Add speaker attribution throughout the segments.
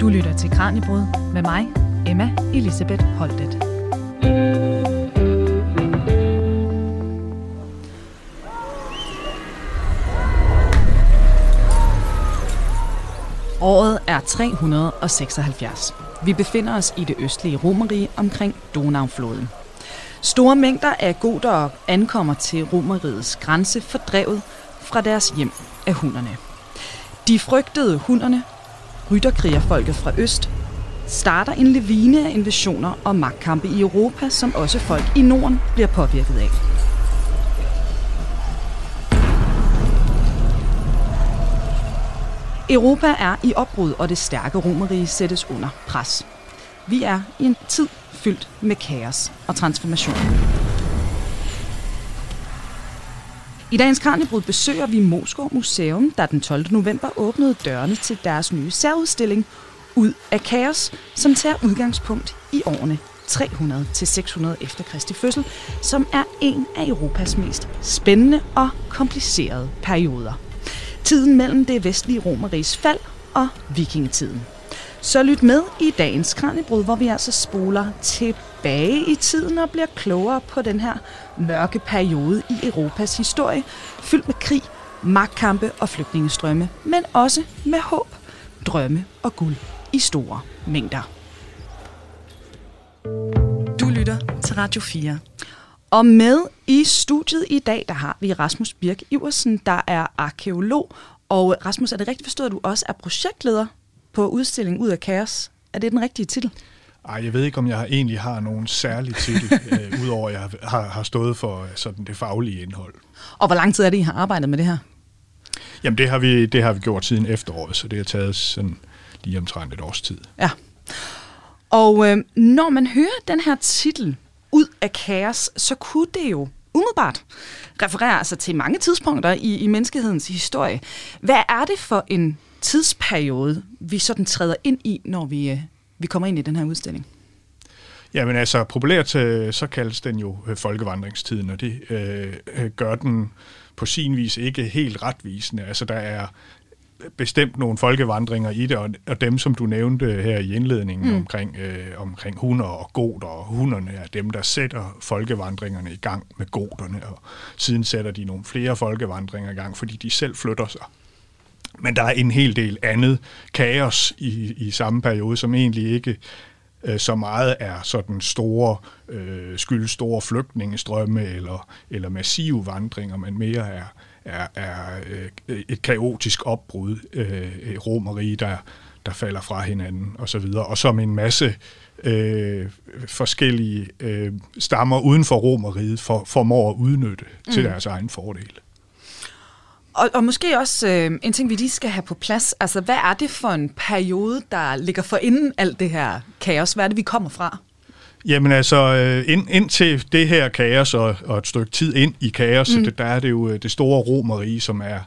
Speaker 1: Du lytter til Kranjebrud med mig, Emma Elisabeth Holtet. Året er 376. Vi befinder os i det østlige Romerige omkring Donaufloden. Store mængder af goder ankommer til Romerigets grænse fordrevet fra deres hjem af hunderne. De frygtede hunderne, rytterkrigerfolket fra øst, starter en levine af invasioner og magtkampe i Europa, som også folk i Norden bliver påvirket af. Europa er i opbrud, og det stærke romerige sættes under pres. Vi er i en tid fyldt med kaos og transformation. I dagens Kranjebrud besøger vi Moskov Museum, der den 12. november åbnede dørene til deres nye særudstilling Ud af kaos, som tager udgangspunkt i årene 300 til 600 efter Kristi fødsel, som er en af Europas mest spændende og komplicerede perioder. Tiden mellem det vestlige Romeriges fald og vikingetiden. Så lyt med i dagens Kranjebrud, hvor vi altså spoler tilbage i tiden og bliver klogere på den her mørke periode i Europas historie, fyldt med krig, magtkampe og flygtningestrømme, men også med håb, drømme og guld i store mængder. Du lytter til Radio 4. Og med i studiet i dag, der har vi Rasmus Birk Iversen, der er arkeolog. Og Rasmus, er det rigtigt forstået, at du også er projektleder på udstillingen Ud af Kaos? Er det den rigtige titel?
Speaker 2: Ej, jeg ved ikke, om jeg egentlig har nogen særlig titel, øh, udover at jeg har, har stået for øh, sådan det faglige indhold.
Speaker 1: Og hvor lang tid er det, I har arbejdet med det her?
Speaker 2: Jamen, det har vi, det har vi gjort siden efteråret, så det har taget sådan lige omtrent et års tid.
Speaker 1: Ja. Og øh, når man hører den her titel, Ud af kaos, så kunne det jo umiddelbart referere altså til mange tidspunkter i, i menneskehedens historie. Hvad er det for en tidsperiode, vi sådan træder ind i, når vi, øh, vi kommer ind i den her udstilling?
Speaker 2: Jamen altså, populært øh, så kaldes den jo øh, folkevandringstiden, og det øh, gør den på sin vis ikke helt retvisende. Altså, der er bestemt nogle folkevandringer i det, og, og dem, som du nævnte her i indledningen mm. omkring, øh, omkring hunder og goder, og hunderne er dem, der sætter folkevandringerne i gang med goderne, og siden sætter de nogle flere folkevandringer i gang, fordi de selv flytter sig. Men der er en hel del andet kaos i, i samme periode, som egentlig ikke øh, så meget er sådan store, øh, skyldes store flygtningestrømme eller, eller massive vandringer, men mere er, er, er øh, et kaotisk opbrud, øh, romerige, der, der falder fra hinanden og så videre, og som en masse øh, forskellige øh, stammer uden for romeriet for, formår at udnytte mm. til deres egen fordel.
Speaker 1: Og, og måske også øh, en ting, vi lige skal have på plads. Altså, hvad er det for en periode, der ligger for inden alt det her kaos? Hvad er det, vi kommer fra?
Speaker 2: Jamen altså, øh, ind, ind til det her kaos og, og et stykke tid ind i kaos, mm. det, der er det jo øh, det store romerige, som er,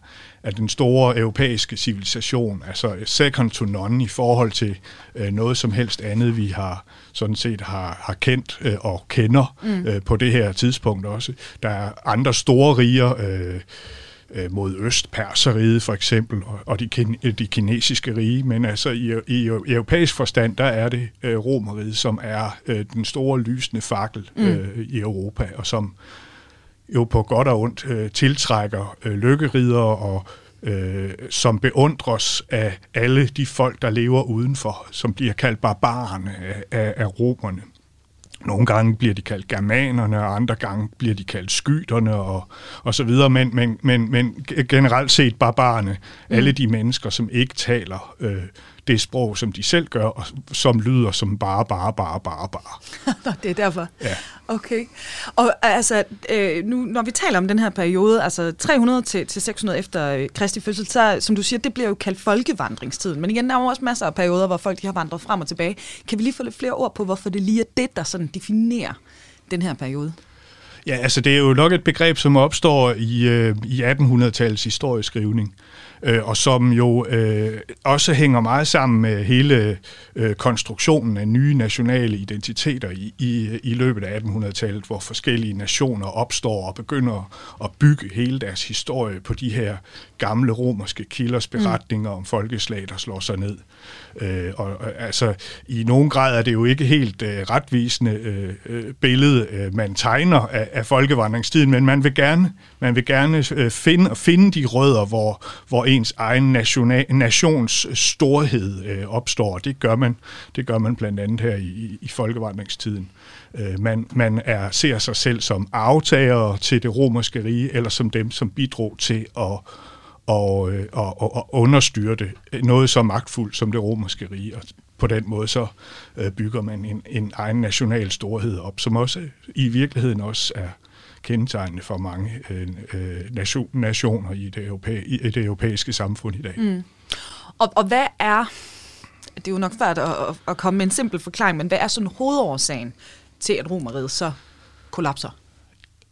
Speaker 2: er den store europæiske civilisation, altså second to none i forhold til øh, noget som helst andet, vi har sådan set har, har kendt øh, og kender mm. øh, på det her tidspunkt også. Der er andre store riger, øh, øh, mod øst, Perseriget for eksempel, og, og de, de kinesiske rige, men altså i, i, europæisk forstand, der er det øh, Romeriet, som er øh, den store lysende fakkel mm. øh, mm. i Europa, og som jo på godt og ondt øh, tiltrækker øh, lykkerider og øh, som beundres af alle de folk, der lever udenfor, som bliver kaldt barbarerne af, af, af romerne. Nogle gange bliver de kaldt germanerne, og andre gange bliver de kaldt skyterne og, og så videre, men, men, men, men generelt set barbarerne, mm. alle de mennesker, som ikke taler øh, det sprog, som de selv gør, og som lyder som bare, bare, bare, bare, bare.
Speaker 1: det er derfor?
Speaker 2: Ja.
Speaker 1: Okay. Og altså, øh, nu, når vi taler om den her periode, altså 300 til, til 600 efter øh, Kristi fødsel, så som du siger, det bliver jo kaldt folkevandringstiden. Men igen, der er jo også masser af perioder, hvor folk de har vandret frem og tilbage. Kan vi lige få lidt flere ord på, hvorfor det lige er det, der sådan definerer den her periode?
Speaker 2: Ja, altså det er jo nok et begreb, som opstår i, øh, i 1800-tallets historieskrivning øh, og som jo øh, også hænger meget sammen med hele øh, konstruktionen af nye nationale identiteter i, i, i løbet af 1800-tallet, hvor forskellige nationer opstår og begynder at bygge hele deres historie på de her gamle romerske kilders beretninger mm. om folkeslag, der slår sig ned. Øh, og, og altså, i nogen grad er det jo ikke helt øh, retvisende øh, øh, billede, øh, man tegner af, af folkevandringstiden, men man vil gerne, man vil gerne øh, finde, finde de rødder, hvor, hvor ens egen nationa, nations storhed øh, opstår. Det gør man, det gør man blandt andet her i, i folkevandringstiden. Øh, man man er, ser sig selv som aftager til det romerske rige, eller som dem, som bidrog til at Øh, og, og, og, og understyrte. Noget så magtfuldt som det romerske rige. Og på den måde så øh, bygger man en, en egen national storhed op, som også øh, i virkeligheden også er kendetegnende for mange øh nation, nationer i det, europæ, i det europæiske samfund i dag. Mm.
Speaker 1: Og, og hvad er, det er jo nok svært at, at komme med en simpel forklaring, men hvad er sådan hovedårsagen til, at romeriet så kollapser?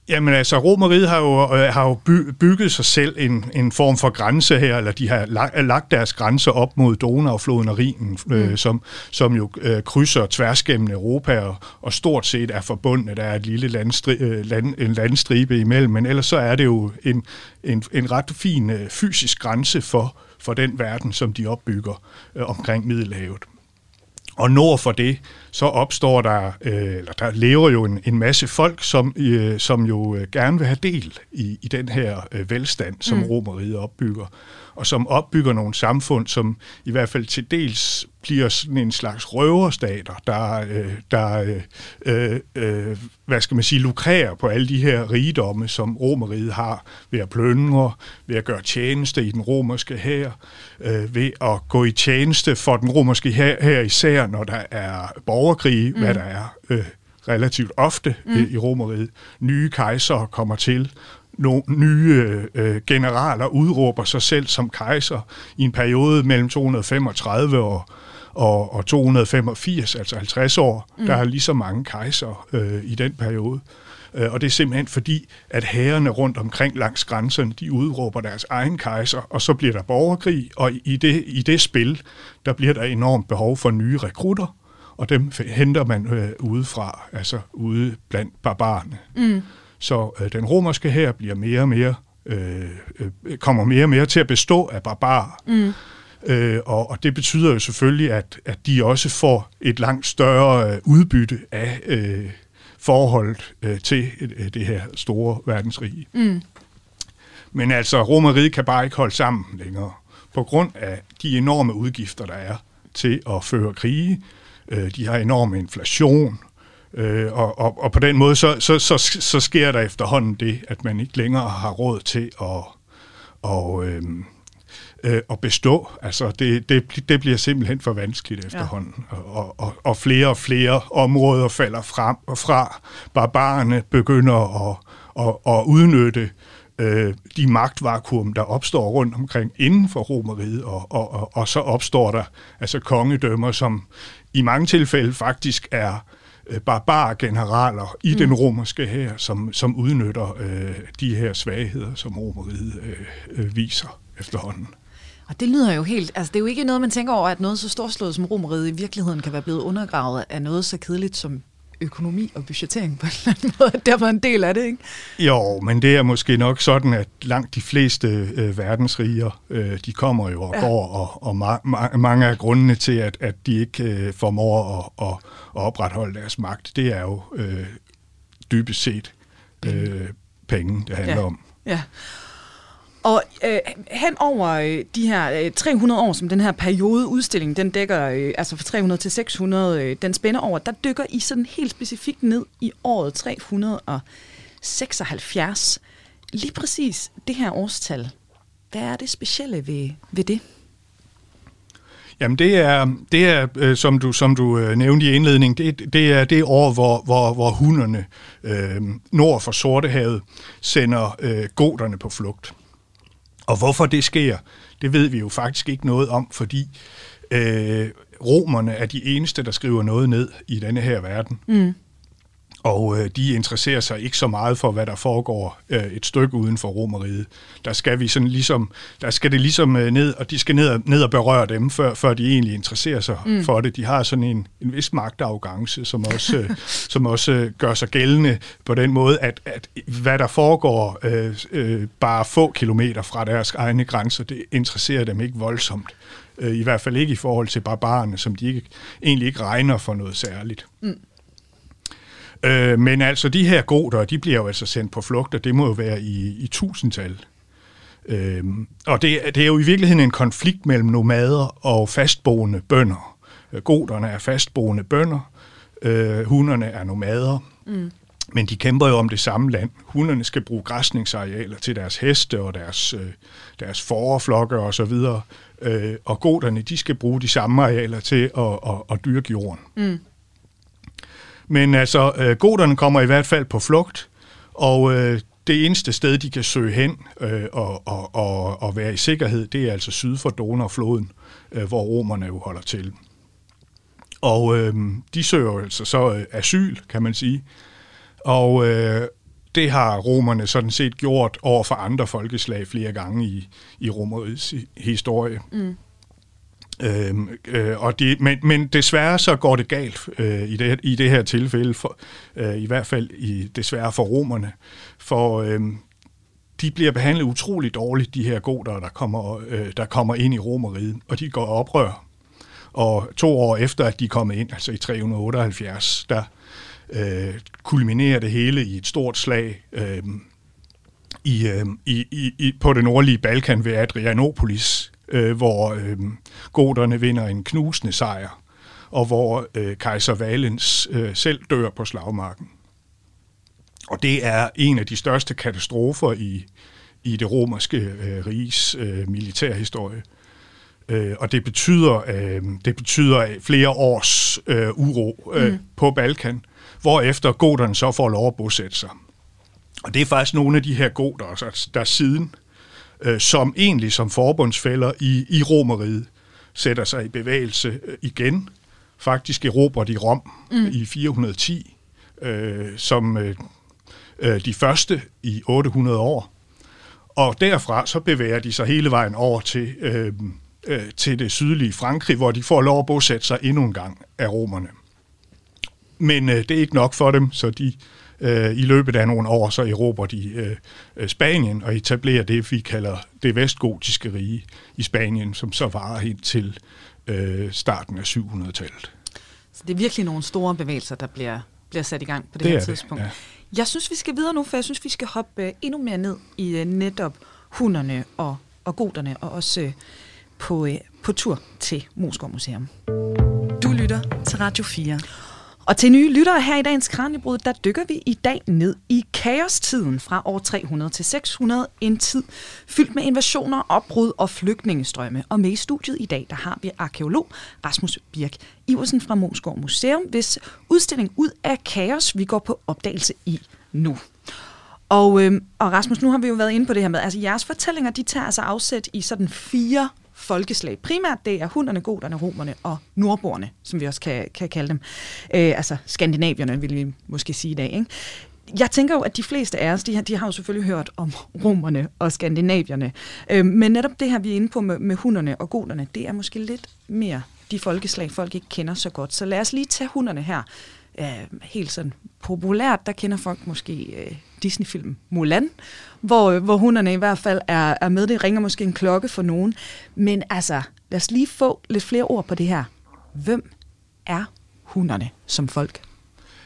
Speaker 2: Jamen altså, Romeriet har jo, øh, har jo by, bygget sig selv en, en form for grænse her, eller de har lagt, lagt deres grænser op mod Donaufloden og Rhinen, øh, mm. som, som jo øh, krydser tværs gennem Europa og, og stort set er forbundet. Der er et lille landstri, øh, land, en landstribe imellem, men ellers så er det jo en, en, en ret fin øh, fysisk grænse for, for den verden, som de opbygger øh, omkring Middelhavet. Og nord for det, så opstår der, øh, eller der lever jo en, en masse folk, som, øh, som jo øh, gerne vil have del i, i den her øh, velstand, som mm. romeriet opbygger og som opbygger nogle samfund, som i hvert fald til dels bliver sådan en slags røverstater, der, øh, der øh, øh, hvad skal man sige, lukrerer på alle de her rigdomme, som romeriet har ved at plyndre, ved at gøre tjeneste i den romerske hær, øh, ved at gå i tjeneste for den romerske hær, her især når der er borgerkrig, mm. hvad der er øh, relativt ofte mm. i romeriet. Nye kejsere kommer til, nogle nye øh, generaler udråber sig selv som kejser i en periode mellem 235 og, og, og 285, altså 50 år. Mm. Der er lige så mange kejser øh, i den periode. Øh, og det er simpelthen fordi, at herrerne rundt omkring langs grænserne, de udråber deres egen kejser, og så bliver der borgerkrig, og i det, i det spil, der bliver der enormt behov for nye rekrutter, og dem henter man øh, udefra, altså ude blandt barbarerne. Mm. Så øh, den romerske her bliver mere og mere, øh, øh, kommer mere og mere til at bestå af barbarer. Mm. Øh, og, og det betyder jo selvfølgelig, at, at de også får et langt større øh, udbytte af øh, forholdet øh, til øh, det her store verdensrige. Mm. Men altså, romeriet kan bare ikke holde sammen længere, på grund af de enorme udgifter, der er til at føre krige. Øh, de har enorm inflation, Øh, og, og, og på den måde, så, så, så, så sker der efterhånden det, at man ikke længere har råd til at, og, øh, øh, at bestå. Altså, det, det, det bliver simpelthen for vanskeligt efterhånden. Ja. Og, og, og flere og flere områder falder frem og fra. Barbarerne begynder at, at, at udnytte øh, de magtvakuum, der opstår rundt omkring inden for romeriet, og, og, og, og så opstår der altså kongedømmer, som i mange tilfælde faktisk er Øh, barbargeneraler i mm. den romerske her, som, som udnytter øh, de her svagheder, som romeriet øh, øh, viser efterhånden.
Speaker 1: Og det lyder jo helt, altså det er jo ikke noget, man tænker over, at noget så storslået som romeriet i virkeligheden kan være blevet undergravet af noget så kedeligt som økonomi og budgettering på en eller anden måde. Det var en del af det, ikke?
Speaker 2: Jo, men det er måske nok sådan, at langt de fleste øh, verdensriger, øh, de kommer jo og ja. går, og, og ma- ma- mange af grundene til, at, at de ikke øh, formår at, at, at opretholde deres magt, det er jo øh, dybest set øh, penge, det handler
Speaker 1: ja.
Speaker 2: om.
Speaker 1: Ja. Og øh, hen over øh, de her øh, 300 år, som den her periode udstilling, den dækker, øh, altså fra 300 til 600, øh, den spænder over, der dykker I sådan helt specifikt ned i året 376. Lige præcis det her årstal. Hvad er det specielle ved, ved det?
Speaker 2: Jamen det er, det er øh, som du, som du øh, nævnte i indledningen, det, det er det år, hvor, hvor, hvor hunderne øh, nord for Sortehavet sender øh, goderne på flugt. Og hvorfor det sker, det ved vi jo faktisk ikke noget om, fordi øh, romerne er de eneste, der skriver noget ned i denne her verden. Mm og øh, de interesserer sig ikke så meget for, hvad der foregår øh, et stykke uden for Romeriet. Der skal vi sådan ligesom, der skal det ligesom øh, ned, og de skal ned og, ned og berøre dem, før, før de egentlig interesserer sig mm. for det. De har sådan en, en vis magtafgangse, som også, øh, som også øh, gør sig gældende på den måde, at, at hvad der foregår øh, øh, bare få kilometer fra deres egne grænser, det interesserer dem ikke voldsomt. Øh, I hvert fald ikke i forhold til barbarerne, som de ikke, egentlig ikke regner for noget særligt. Mm. Øh, men altså, de her goder, de bliver jo altså sendt på flugt, og det må jo være i, i tusindtal. Øh, og det, det er jo i virkeligheden en konflikt mellem nomader og fastboende bønder. Øh, goderne er fastboende bønder, øh, hunderne er nomader. Mm. Men de kæmper jo om det samme land. Hunderne skal bruge græsningsarealer til deres heste og deres, øh, deres forflokke og så videre. Øh, og goderne, de skal bruge de samme arealer til at, at, at dyrke jorden. Mm. Men altså, øh, goderne kommer i hvert fald på flugt, og øh, det eneste sted, de kan søge hen øh, og, og, og, og være i sikkerhed, det er altså syd for Donau-floden, øh, hvor romerne jo holder til. Og øh, de søger altså så øh, asyl, kan man sige. Og øh, det har romerne sådan set gjort over for andre folkeslag flere gange i, i romerets historie. Mm. Øhm, øh, og de, men, men desværre så går det galt øh, i, det, i det her tilfælde, for, øh, i hvert fald i, desværre for romerne, for øh, de bliver behandlet utroligt dårligt, de her goder, der kommer, øh, der kommer ind i romeriet, og de går oprør. Og to år efter, at de er kommet ind, altså i 378, der øh, kulminerer det hele i et stort slag øh, i, øh, i, i, på det nordlige Balkan ved Adrianopolis, øh, hvor øh, goderne vinder en knusende sejr, og hvor øh, kejser Valens øh, selv dør på slagmarken. Og det er en af de største katastrofer i, i det romerske øh, riges øh, militærhistorie. Øh, og det betyder, øh, det betyder flere års øh, uro øh, mm. på Balkan, hvor efter goderne så får lov at bosætte sig. Og det er faktisk nogle af de her goder, der, der siden øh, som egentlig som forbundsfælder i, i Romeriet sætter sig i bevægelse øh, igen. Faktisk erobrer de Rom mm. i 410 øh, som øh, øh, de første i 800 år. Og derfra så bevæger de sig hele vejen over til, øh, øh, til det sydlige Frankrig, hvor de får lov at bosætte sig endnu en gang af romerne. Men øh, det er ikke nok for dem, så de Øh, I løbet af nogle år så erobrer de øh, øh, Spanien og etablerer det, vi kalder det vestgotiske rige i Spanien, som så varer helt til øh, starten af 700-tallet.
Speaker 1: Så det er virkelig nogle store bevægelser, der bliver, bliver sat i gang på det, det her tidspunkt. Det, ja. Jeg synes, vi skal videre nu, for jeg synes, vi skal hoppe øh, endnu mere ned i øh, netop hunderne og, og goderne, og også på, på tur til Moskov Museum. Du lytter til Radio 4. Og til nye lyttere her i dagens Kranjebrud, der dykker vi i dag ned i kaostiden fra år 300 til 600. En tid fyldt med invasioner, opbrud og flygtningestrømme. Og med i studiet i dag, der har vi arkeolog Rasmus Birk Iversen fra Måsgaard Museum, hvis udstilling ud af kaos, vi går på opdagelse i nu. Og, øhm, og Rasmus, nu har vi jo været inde på det her med, altså jeres fortællinger, de tager altså afsæt i sådan fire folkeslag. Primært det er hunderne, goderne, romerne og nordboerne, som vi også kan, kan kalde dem. Øh, altså skandinavierne, vil vi måske sige i dag. Ikke? Jeg tænker jo, at de fleste af os, de har, de har jo selvfølgelig hørt om romerne og skandinavierne. Øh, men netop det her, vi er inde på med, med hunderne og goderne, det er måske lidt mere de folkeslag, folk ikke kender så godt. Så lad os lige tage hunderne her. Øh, helt sådan populært, der kender folk måske øh, Disney-film Mulan, hvor, øh, hvor hunderne i hvert fald er, er med. Det ringer måske en klokke for nogen. Men altså, lad os lige få lidt flere ord på det her. Hvem er hunderne som folk?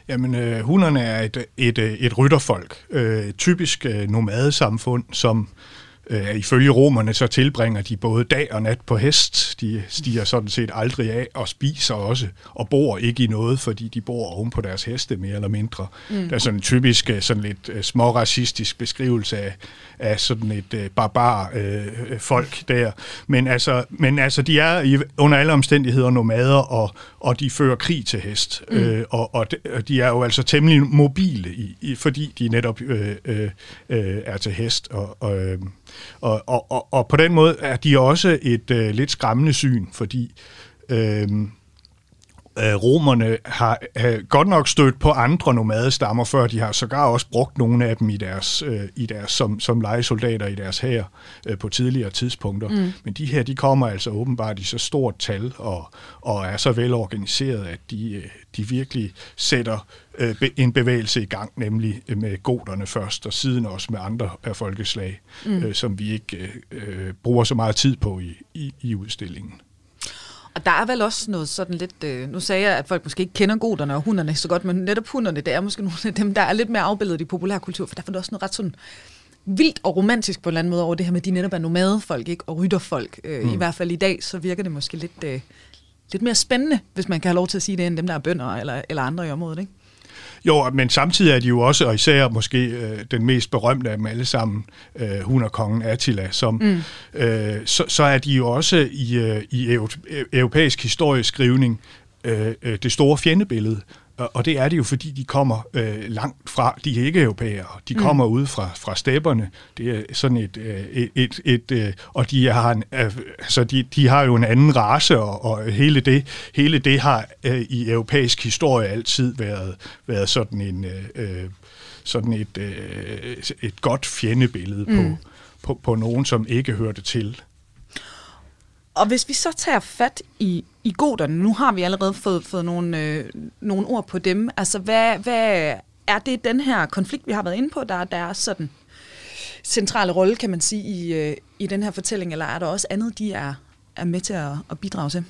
Speaker 2: Jamen, øh, hunderne er et, et, øh, et rytterfolk. Øh, typisk øh, nomadesamfund, som Øh, ifølge romerne så tilbringer de både dag og nat på hest. De stiger sådan set aldrig af og spiser også, og bor ikke i noget, fordi de bor oven på deres heste mere eller mindre. Mm. Der er sådan en typisk øh, sådan lidt uh, småracistisk beskrivelse af, af sådan et uh, barbar uh, folk der. Men altså, men altså, de er i, under alle omstændigheder nomader, og, og de fører krig til hest. Mm. Uh, og, og, de, og de er jo altså temmelig mobile, i, i, fordi de netop uh, uh, uh, er til hest. Og, og, og, og, og, og på den måde er de også et øh, lidt skræmmende syn, fordi øh, øh, romerne har øh, godt nok stødt på andre nomadestammer før. De har sågar også brugt nogle af dem i deres, øh, i deres som, som legesoldater i deres hær øh, på tidligere tidspunkter. Mm. Men de her, de kommer altså åbenbart i så stort tal og, og er så velorganiseret, at de, øh, de virkelig sætter øh, en bevægelse i gang, nemlig med goderne først, og siden også med andre af folkeslag, mm. øh, som vi ikke øh, bruger så meget tid på i, i, i udstillingen.
Speaker 1: Og der er vel også noget sådan lidt, øh, nu sagde jeg, at folk måske ikke kender goderne og hunderne så godt, men netop hunderne, det er måske nogle af dem, der er lidt mere afbildet i populærkultur, for der er også noget ret sådan vildt og romantisk på en eller anden måde over det her med, at de netop er nomadefolk, ikke? og rytterfolk. Øh, mm. I hvert fald i dag, så virker det måske lidt, øh, lidt mere spændende, hvis man kan have lov til at sige det, end dem, der er bønder eller, eller andre i området. Ikke?
Speaker 2: Jo, men samtidig er de jo også, og især måske øh, den mest berømte af dem alle sammen, øh, Hunderkongen Attila, som, mm. øh, så, så er de jo også i, øh, i europæisk historieskrivning øh, øh, det store fjendebillede. Og det er det jo, fordi de kommer øh, langt fra, de er ikke europæere, de mm. kommer mm. ud fra, fra stepperne, det er sådan et, øh, et, et, et øh, og de har, en, øh, altså de, de har jo en anden race, og, og hele, det, hele det har øh, i europæisk historie altid været, været sådan en, øh, sådan et, øh, et godt fjendebillede mm. på, på, på nogen, som ikke hørte til.
Speaker 1: Og hvis vi så tager fat i, i goderne, nu har vi allerede fået, fået nogle, øh, nogle ord på dem. Altså, hvad, hvad er det den her konflikt, vi har været inde på, der, der er sådan centrale rolle, kan man sige, i, øh, i den her fortælling, eller er der også andet, de er, er med til at, at bidrage til?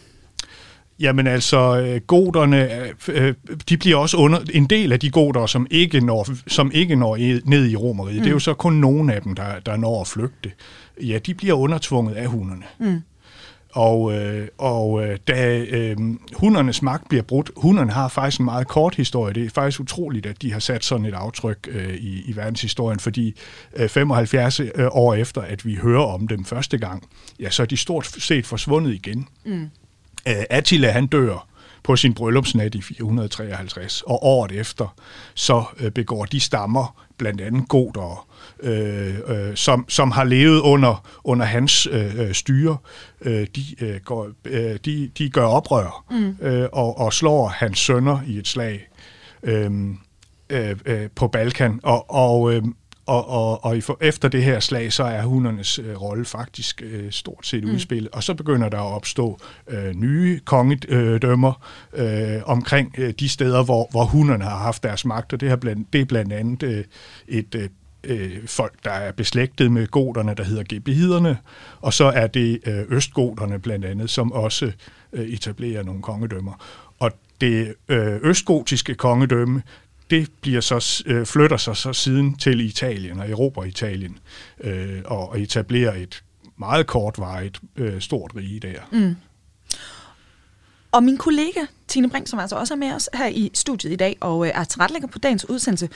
Speaker 2: Jamen altså, øh, goderne, øh, de bliver også under, en del af de goder, som ikke når, som ikke når ned i romeriet, mm. det er jo så kun nogle af dem, der, der når at flygte. Ja, de bliver undertvunget af hunderne. Mm. Og, øh, og øh, da øh, hundernes magt bliver brudt, hunderne har faktisk en meget kort historie. Det er faktisk utroligt, at de har sat sådan et aftryk øh, i, i verdenshistorien, fordi øh, 75 øh, år efter, at vi hører om dem første gang, ja, så er de stort set forsvundet igen. Mm. Øh, Attila, han dør på sin bryllupsnat i 453, og året efter, så øh, begår de stammer, blandt andet goder, øh, øh, som, som har levet under, under hans øh, øh, styre, øh, de, øh, går, øh, de, de gør oprør mm. øh, og, og slår hans sønner i et slag øh, øh, øh, på Balkan. Og, og, øh, og, og, og efter det her slag, så er hundernes øh, rolle faktisk øh, stort set mm. udspillet. Og så begynder der at opstå øh, nye kongedømmer øh, omkring øh, de steder, hvor, hvor hunderne har haft deres magt. Og det, her blandt, det er blandt andet øh, et øh, øh, folk, der er beslægtet med goderne, der hedder gebehiderne, og så er det øh, østgoderne blandt andet, som også øh, etablerer nogle kongedømmer. Og det øh, østgotiske kongedømme, det bliver så, øh, flytter sig så siden til Italien og Europa Italien øh, og etablerer et meget kortvarigt øh, stort rige der. Mm.
Speaker 1: Og min kollega Tine Brink, som altså også er med os her i studiet i dag og øh, er tilrettelægger på dagens udsendelse,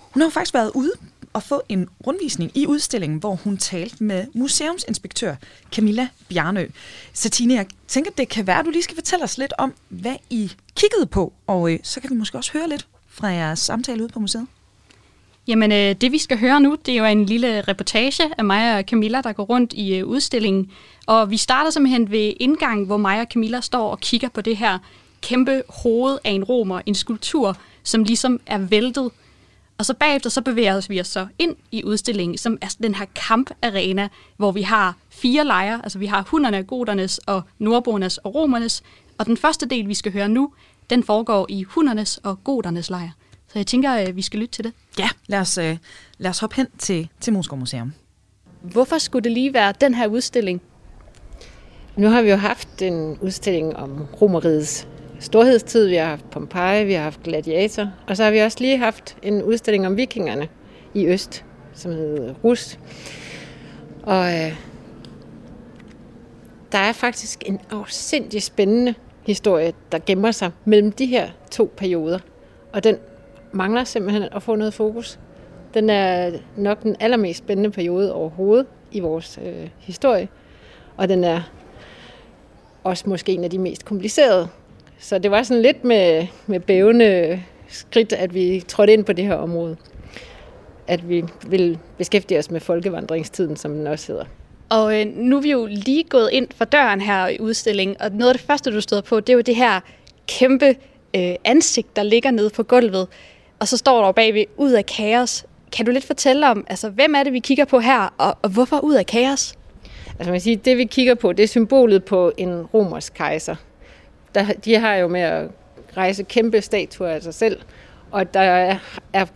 Speaker 1: hun har jo faktisk været ude og få en rundvisning i udstillingen, hvor hun talte med museumsinspektør Camilla Bjarnø. Satine, jeg tænker, det kan være, at du lige skal fortælle os lidt om, hvad I kiggede på, og øh, så kan vi måske også høre lidt fra jeres samtale ude på museet.
Speaker 3: Jamen, øh, det vi skal høre nu, det er jo en lille reportage af mig og Camilla, der går rundt i øh, udstillingen. Og vi starter simpelthen ved indgangen, hvor mig og Camilla står og kigger på det her kæmpe hoved af en romer, en skulptur, som ligesom er væltet og så bagefter så bevæger vi os så ind i udstillingen, som er den her kamparena, hvor vi har fire lejre. Altså vi har hunderne, godernes og nordboernes og romernes. Og den første del, vi skal høre nu, den foregår i hundernes og godernes lejr. Så jeg tænker, at vi skal lytte til det.
Speaker 1: Ja, lad os, øh, lad os hoppe hen til, til Moskov Museum.
Speaker 3: Hvorfor skulle det lige være den her udstilling?
Speaker 4: Nu har vi jo haft en udstilling om romeriets storhedstid, vi har haft Pompeji, vi har haft Gladiator, og så har vi også lige haft en udstilling om vikingerne i Øst, som hedder Rus. Og øh, der er faktisk en afsindig spændende historie, der gemmer sig mellem de her to perioder. Og den mangler simpelthen at få noget fokus. Den er nok den allermest spændende periode overhovedet i vores øh, historie. Og den er også måske en af de mest komplicerede så det var sådan lidt med, med bævende skridt, at vi trådte ind på det her område. At vi vil beskæftige os med folkevandringstiden, som den også hedder.
Speaker 3: Og øh, nu er vi jo lige gået ind for døren her i udstillingen, og noget af det første, du stod på, det er jo det her kæmpe øh, ansigt, der ligger nede på gulvet, og så står der bagved, ud af kaos. Kan du lidt fortælle om, altså, hvem er det, vi kigger på her, og, og hvorfor ud af kaos?
Speaker 4: Altså man siger, det vi kigger på, det er symbolet på en romersk kejser. Der, de har jo med at rejse kæmpe statuer af sig selv, og der er, er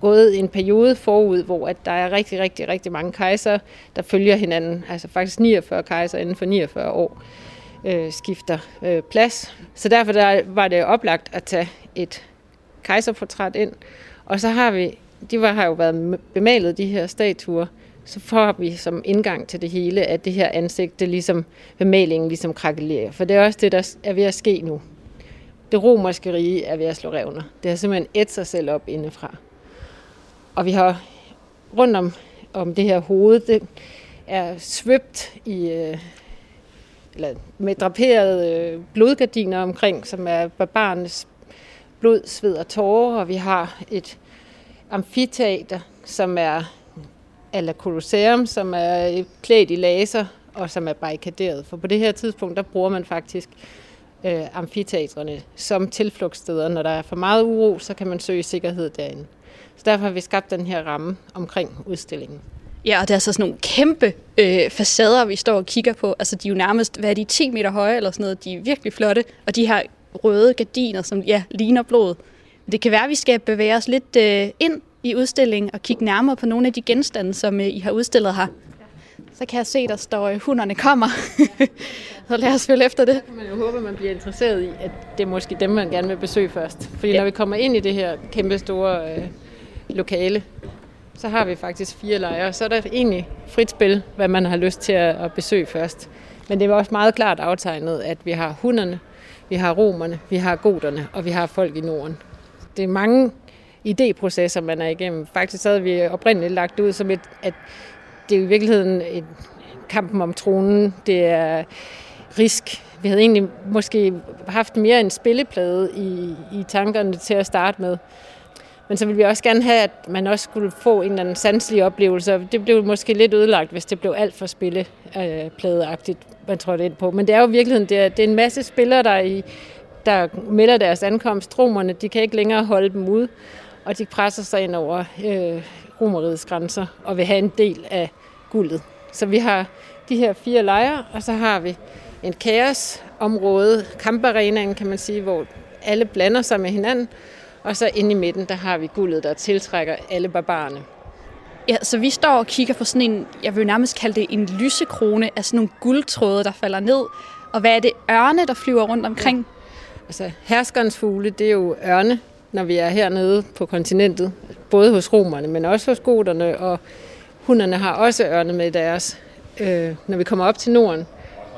Speaker 4: gået en periode forud, hvor at der er rigtig, rigtig, rigtig mange kejser, der følger hinanden. Altså faktisk 49 kejser inden for 49 år øh, skifter øh, plads. Så derfor der var det oplagt at tage et kejserportræt ind. Og så har vi, de var, har jo været bemalet, de her statuer, så får vi som indgang til det hele, at det her ansigt, det ligesom, bemalingen ligesom krakelerer. For det er også det, der er ved at ske nu. Det romerske rige er ved at slå revner. Det har simpelthen et sig selv op indefra. Og vi har rundt om, om det her hoved, det er svøbt i, øh, eller med draperede øh, blodgardiner omkring, som er barbarnes blod, sved og tårer, og vi har et amfiteater, som er eller Colosseum, som er klædt i laser og som er barrikaderet. For på det her tidspunkt, der bruger man faktisk øh, amfiteatrene som tilflugtssteder. Når der er for meget uro, så kan man søge sikkerhed derinde. Så derfor har vi skabt den her ramme omkring udstillingen.
Speaker 3: Ja, og det er så sådan nogle kæmpe øh, facader, vi står og kigger på. Altså, de er jo nærmest, hvad er de, 10 meter høje eller sådan noget. De er virkelig flotte. Og de her røde gardiner, som ja, ligner blod. Det kan være, at vi skal bevæge os lidt øh, ind i udstillingen og kigge nærmere på nogle af de genstande, som øh, I har udstillet her. Så kan jeg se, der står, at øh, hunderne kommer. så lad os følge efter det.
Speaker 4: Man jo håbe, at man bliver interesseret i, at det er måske dem, man gerne vil besøge først. Fordi ja. når vi kommer ind i det her kæmpe store øh, lokale, så har vi faktisk fire lejre. Så er der egentlig frit spil, hvad man har lyst til at, at besøge først. Men det var også meget klart aftegnet, at vi har hunderne, vi har romerne, vi har goderne, og vi har folk i Norden. Det er mange idéprocesser, man er igennem. Faktisk havde vi oprindeligt lagt ud som et, at det er i virkeligheden et kampen om tronen. Det er risk. Vi havde egentlig måske haft mere en spilleplade i, i tankerne til at starte med. Men så ville vi også gerne have, at man også skulle få en eller anden sanselig oplevelse. Det blev måske lidt ødelagt, hvis det blev alt for spillepladeagtigt, man trådte ind på. Men det er jo i virkeligheden, det er, det er en masse spillere, der, i, der melder deres ankomst. Romerne, de kan ikke længere holde dem ude og de presser sig ind over øh, romeriets grænser og vil have en del af guldet. Så vi har de her fire lejre, og så har vi en kaosområde, kamparenaen kan man sige, hvor alle blander sig med hinanden, og så inde i midten, der har vi guldet, der tiltrækker alle barbarerne.
Speaker 3: Ja, så vi står og kigger på sådan en, jeg vil nærmest kalde det en lysekrone af sådan nogle guldtråde, der falder ned. Og hvad er det? Ørne, der flyver rundt omkring? Ja.
Speaker 4: Altså, herskerens fugle, det er jo ørne, når vi er hernede på kontinentet. Både hos romerne, men også hos goterne, og hunderne har også ørne med deres. Øh, når vi kommer op til Norden,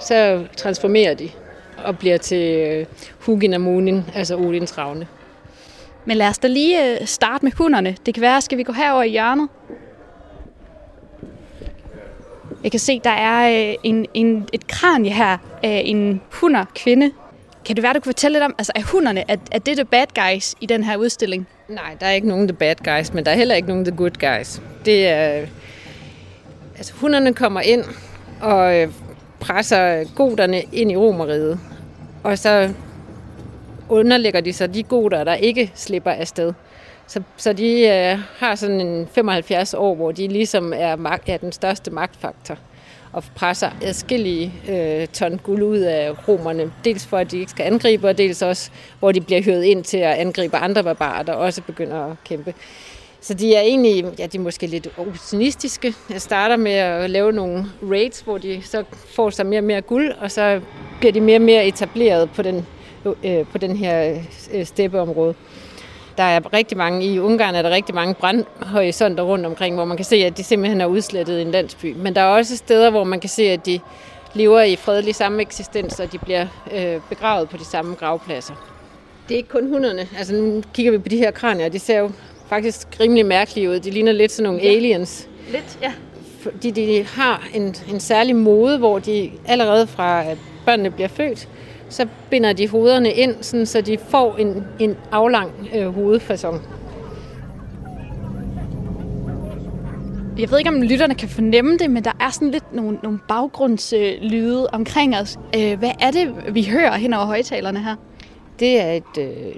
Speaker 4: så transformerer de og bliver til øh, Hugin og Munin, altså Odins ravne.
Speaker 3: Men lad os da lige øh, starte med hunderne. Det kan være, skal vi gå herover i hjørnet? Jeg kan se, der er øh, en, en, et kranje her af en hunderkvinde, kan det være, du kan fortælle lidt om, altså er hunderne, er, er det the bad guys i den her udstilling?
Speaker 4: Nej, der er ikke nogen the bad guys, men der er heller ikke nogen the good guys. Det er, altså hunderne kommer ind og øh, presser goderne ind i romeriet, og så underlægger de sig de goder, der ikke slipper afsted. Så, så de øh, har sådan en 75 år, hvor de ligesom er, magt, er den største magtfaktor og presser adskillige øh, ton guld ud af romerne. Dels for, at de ikke skal angribe, og dels også, hvor de bliver hørt ind til at angribe andre barbarer, der også begynder at kæmpe. Så de er egentlig, ja, de er måske lidt opportunistiske. Jeg starter med at lave nogle raids, hvor de så får sig mere og mere guld, og så bliver de mere og mere etableret på den, øh, på den her øh, steppeområde. Der er rigtig mange, i Ungarn er der rigtig mange brandhorisonter rundt omkring, hvor man kan se, at de simpelthen er udslettet i en landsby. Men der er også steder, hvor man kan se, at de lever i fredelig samme eksistens, og de bliver øh, begravet på de samme gravpladser. Det er ikke kun hunderne. Altså nu kigger vi på de her kranier, de ser jo faktisk rimelig mærkelige ud. De ligner lidt sådan nogle ja. aliens.
Speaker 3: Lidt, ja.
Speaker 4: Fordi de har en, en særlig mode, hvor de allerede fra at børnene bliver født, så binder de hovederne ind, sådan, så de får en, en aflang øh, hovedfasong.
Speaker 3: Jeg ved ikke, om lytterne kan fornemme det, men der er sådan lidt nogle, nogle baggrundslyde omkring os. Øh, hvad er det, vi hører hen over højtalerne her?
Speaker 4: det er et, øh,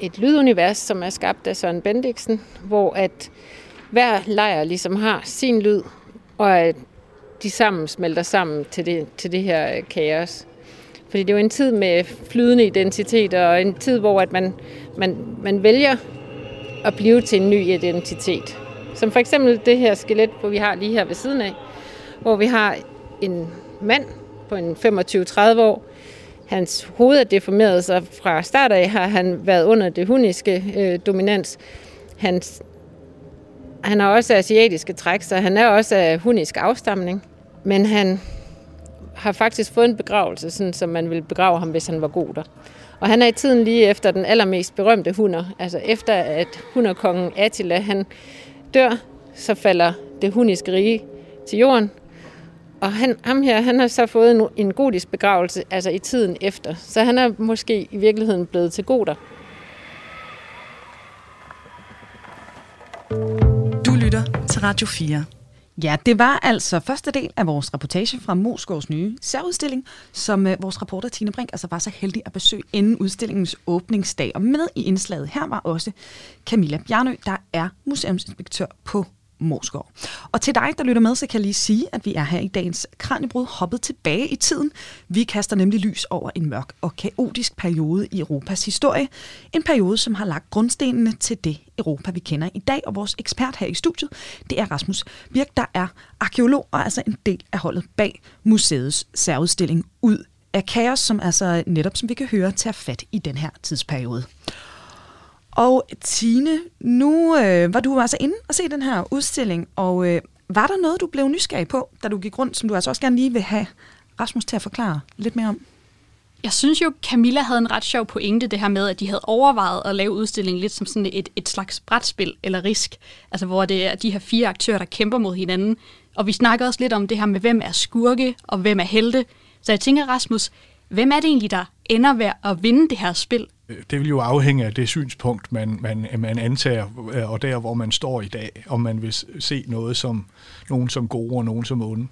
Speaker 4: et lydunivers, som er skabt af Søren Bendiksen, hvor at hver lejr ligesom har sin lyd, og at de sammen smelter sammen til det, til det her kaos. Fordi det er jo en tid med flydende identiteter, og en tid, hvor at man, man, man vælger at blive til en ny identitet. Som for eksempel det her skelet, hvor vi har lige her ved siden af, hvor vi har en mand på en 25-30 år. Hans hoved er deformeret, så fra start af har han været under det hundiske øh, dominans. Hans, han har også asiatiske træk, så han er også af hundisk afstamning. Men han har faktisk fået en begravelse, sådan som man ville begrave ham, hvis han var god der. Og han er i tiden lige efter den allermest berømte hunder. Altså efter at hunderkongen Attila, han dør, så falder det hundiske rige til jorden. Og han, ham her, han har så fået en, en godisk begravelse, altså i tiden efter. Så han er måske i virkeligheden blevet til goder.
Speaker 1: Du lytter til Radio 4. Ja, det var altså første del af vores reportage fra Moskovs nye særudstilling, som øh, vores reporter Tine Brink altså var så heldig at besøge inden udstillingens åbningsdag. Og med i indslaget her var også Camilla Bjarnø, der er museumsinspektør på Moskov. Og til dig, der lytter med, så kan jeg lige sige, at vi er her i dagens Kranjebrud hoppet tilbage i tiden. Vi kaster nemlig lys over en mørk og kaotisk periode i Europas historie. En periode, som har lagt grundstenene til det Europa, vi kender i dag. Og vores ekspert her i studiet, det er Rasmus Birk, der er arkeolog og altså en del af holdet bag museets særudstilling Ud af kaos, som altså netop, som vi kan høre, tager fat i den her tidsperiode. Og Tine, nu øh, var du altså inde og se den her udstilling, og øh, var der noget, du blev nysgerrig på, da du gik rundt, som du altså også gerne lige vil have Rasmus til at forklare lidt mere om?
Speaker 3: Jeg synes jo, Camilla havde en ret sjov pointe, det her med, at de havde overvejet at lave udstillingen lidt som sådan et, et slags brætspil eller risk. Altså hvor det er de her fire aktører, der kæmper mod hinanden. Og vi snakker også lidt om det her med, hvem er skurke og hvem er helte. Så jeg tænker, Rasmus, hvem er det egentlig, der ender ved at vinde det her spil?
Speaker 2: Øh, det vil jo afhænge af det synspunkt, man, man, man antager, øh, og der, hvor man står i dag, om man vil se noget som nogen som gode og nogen som onde.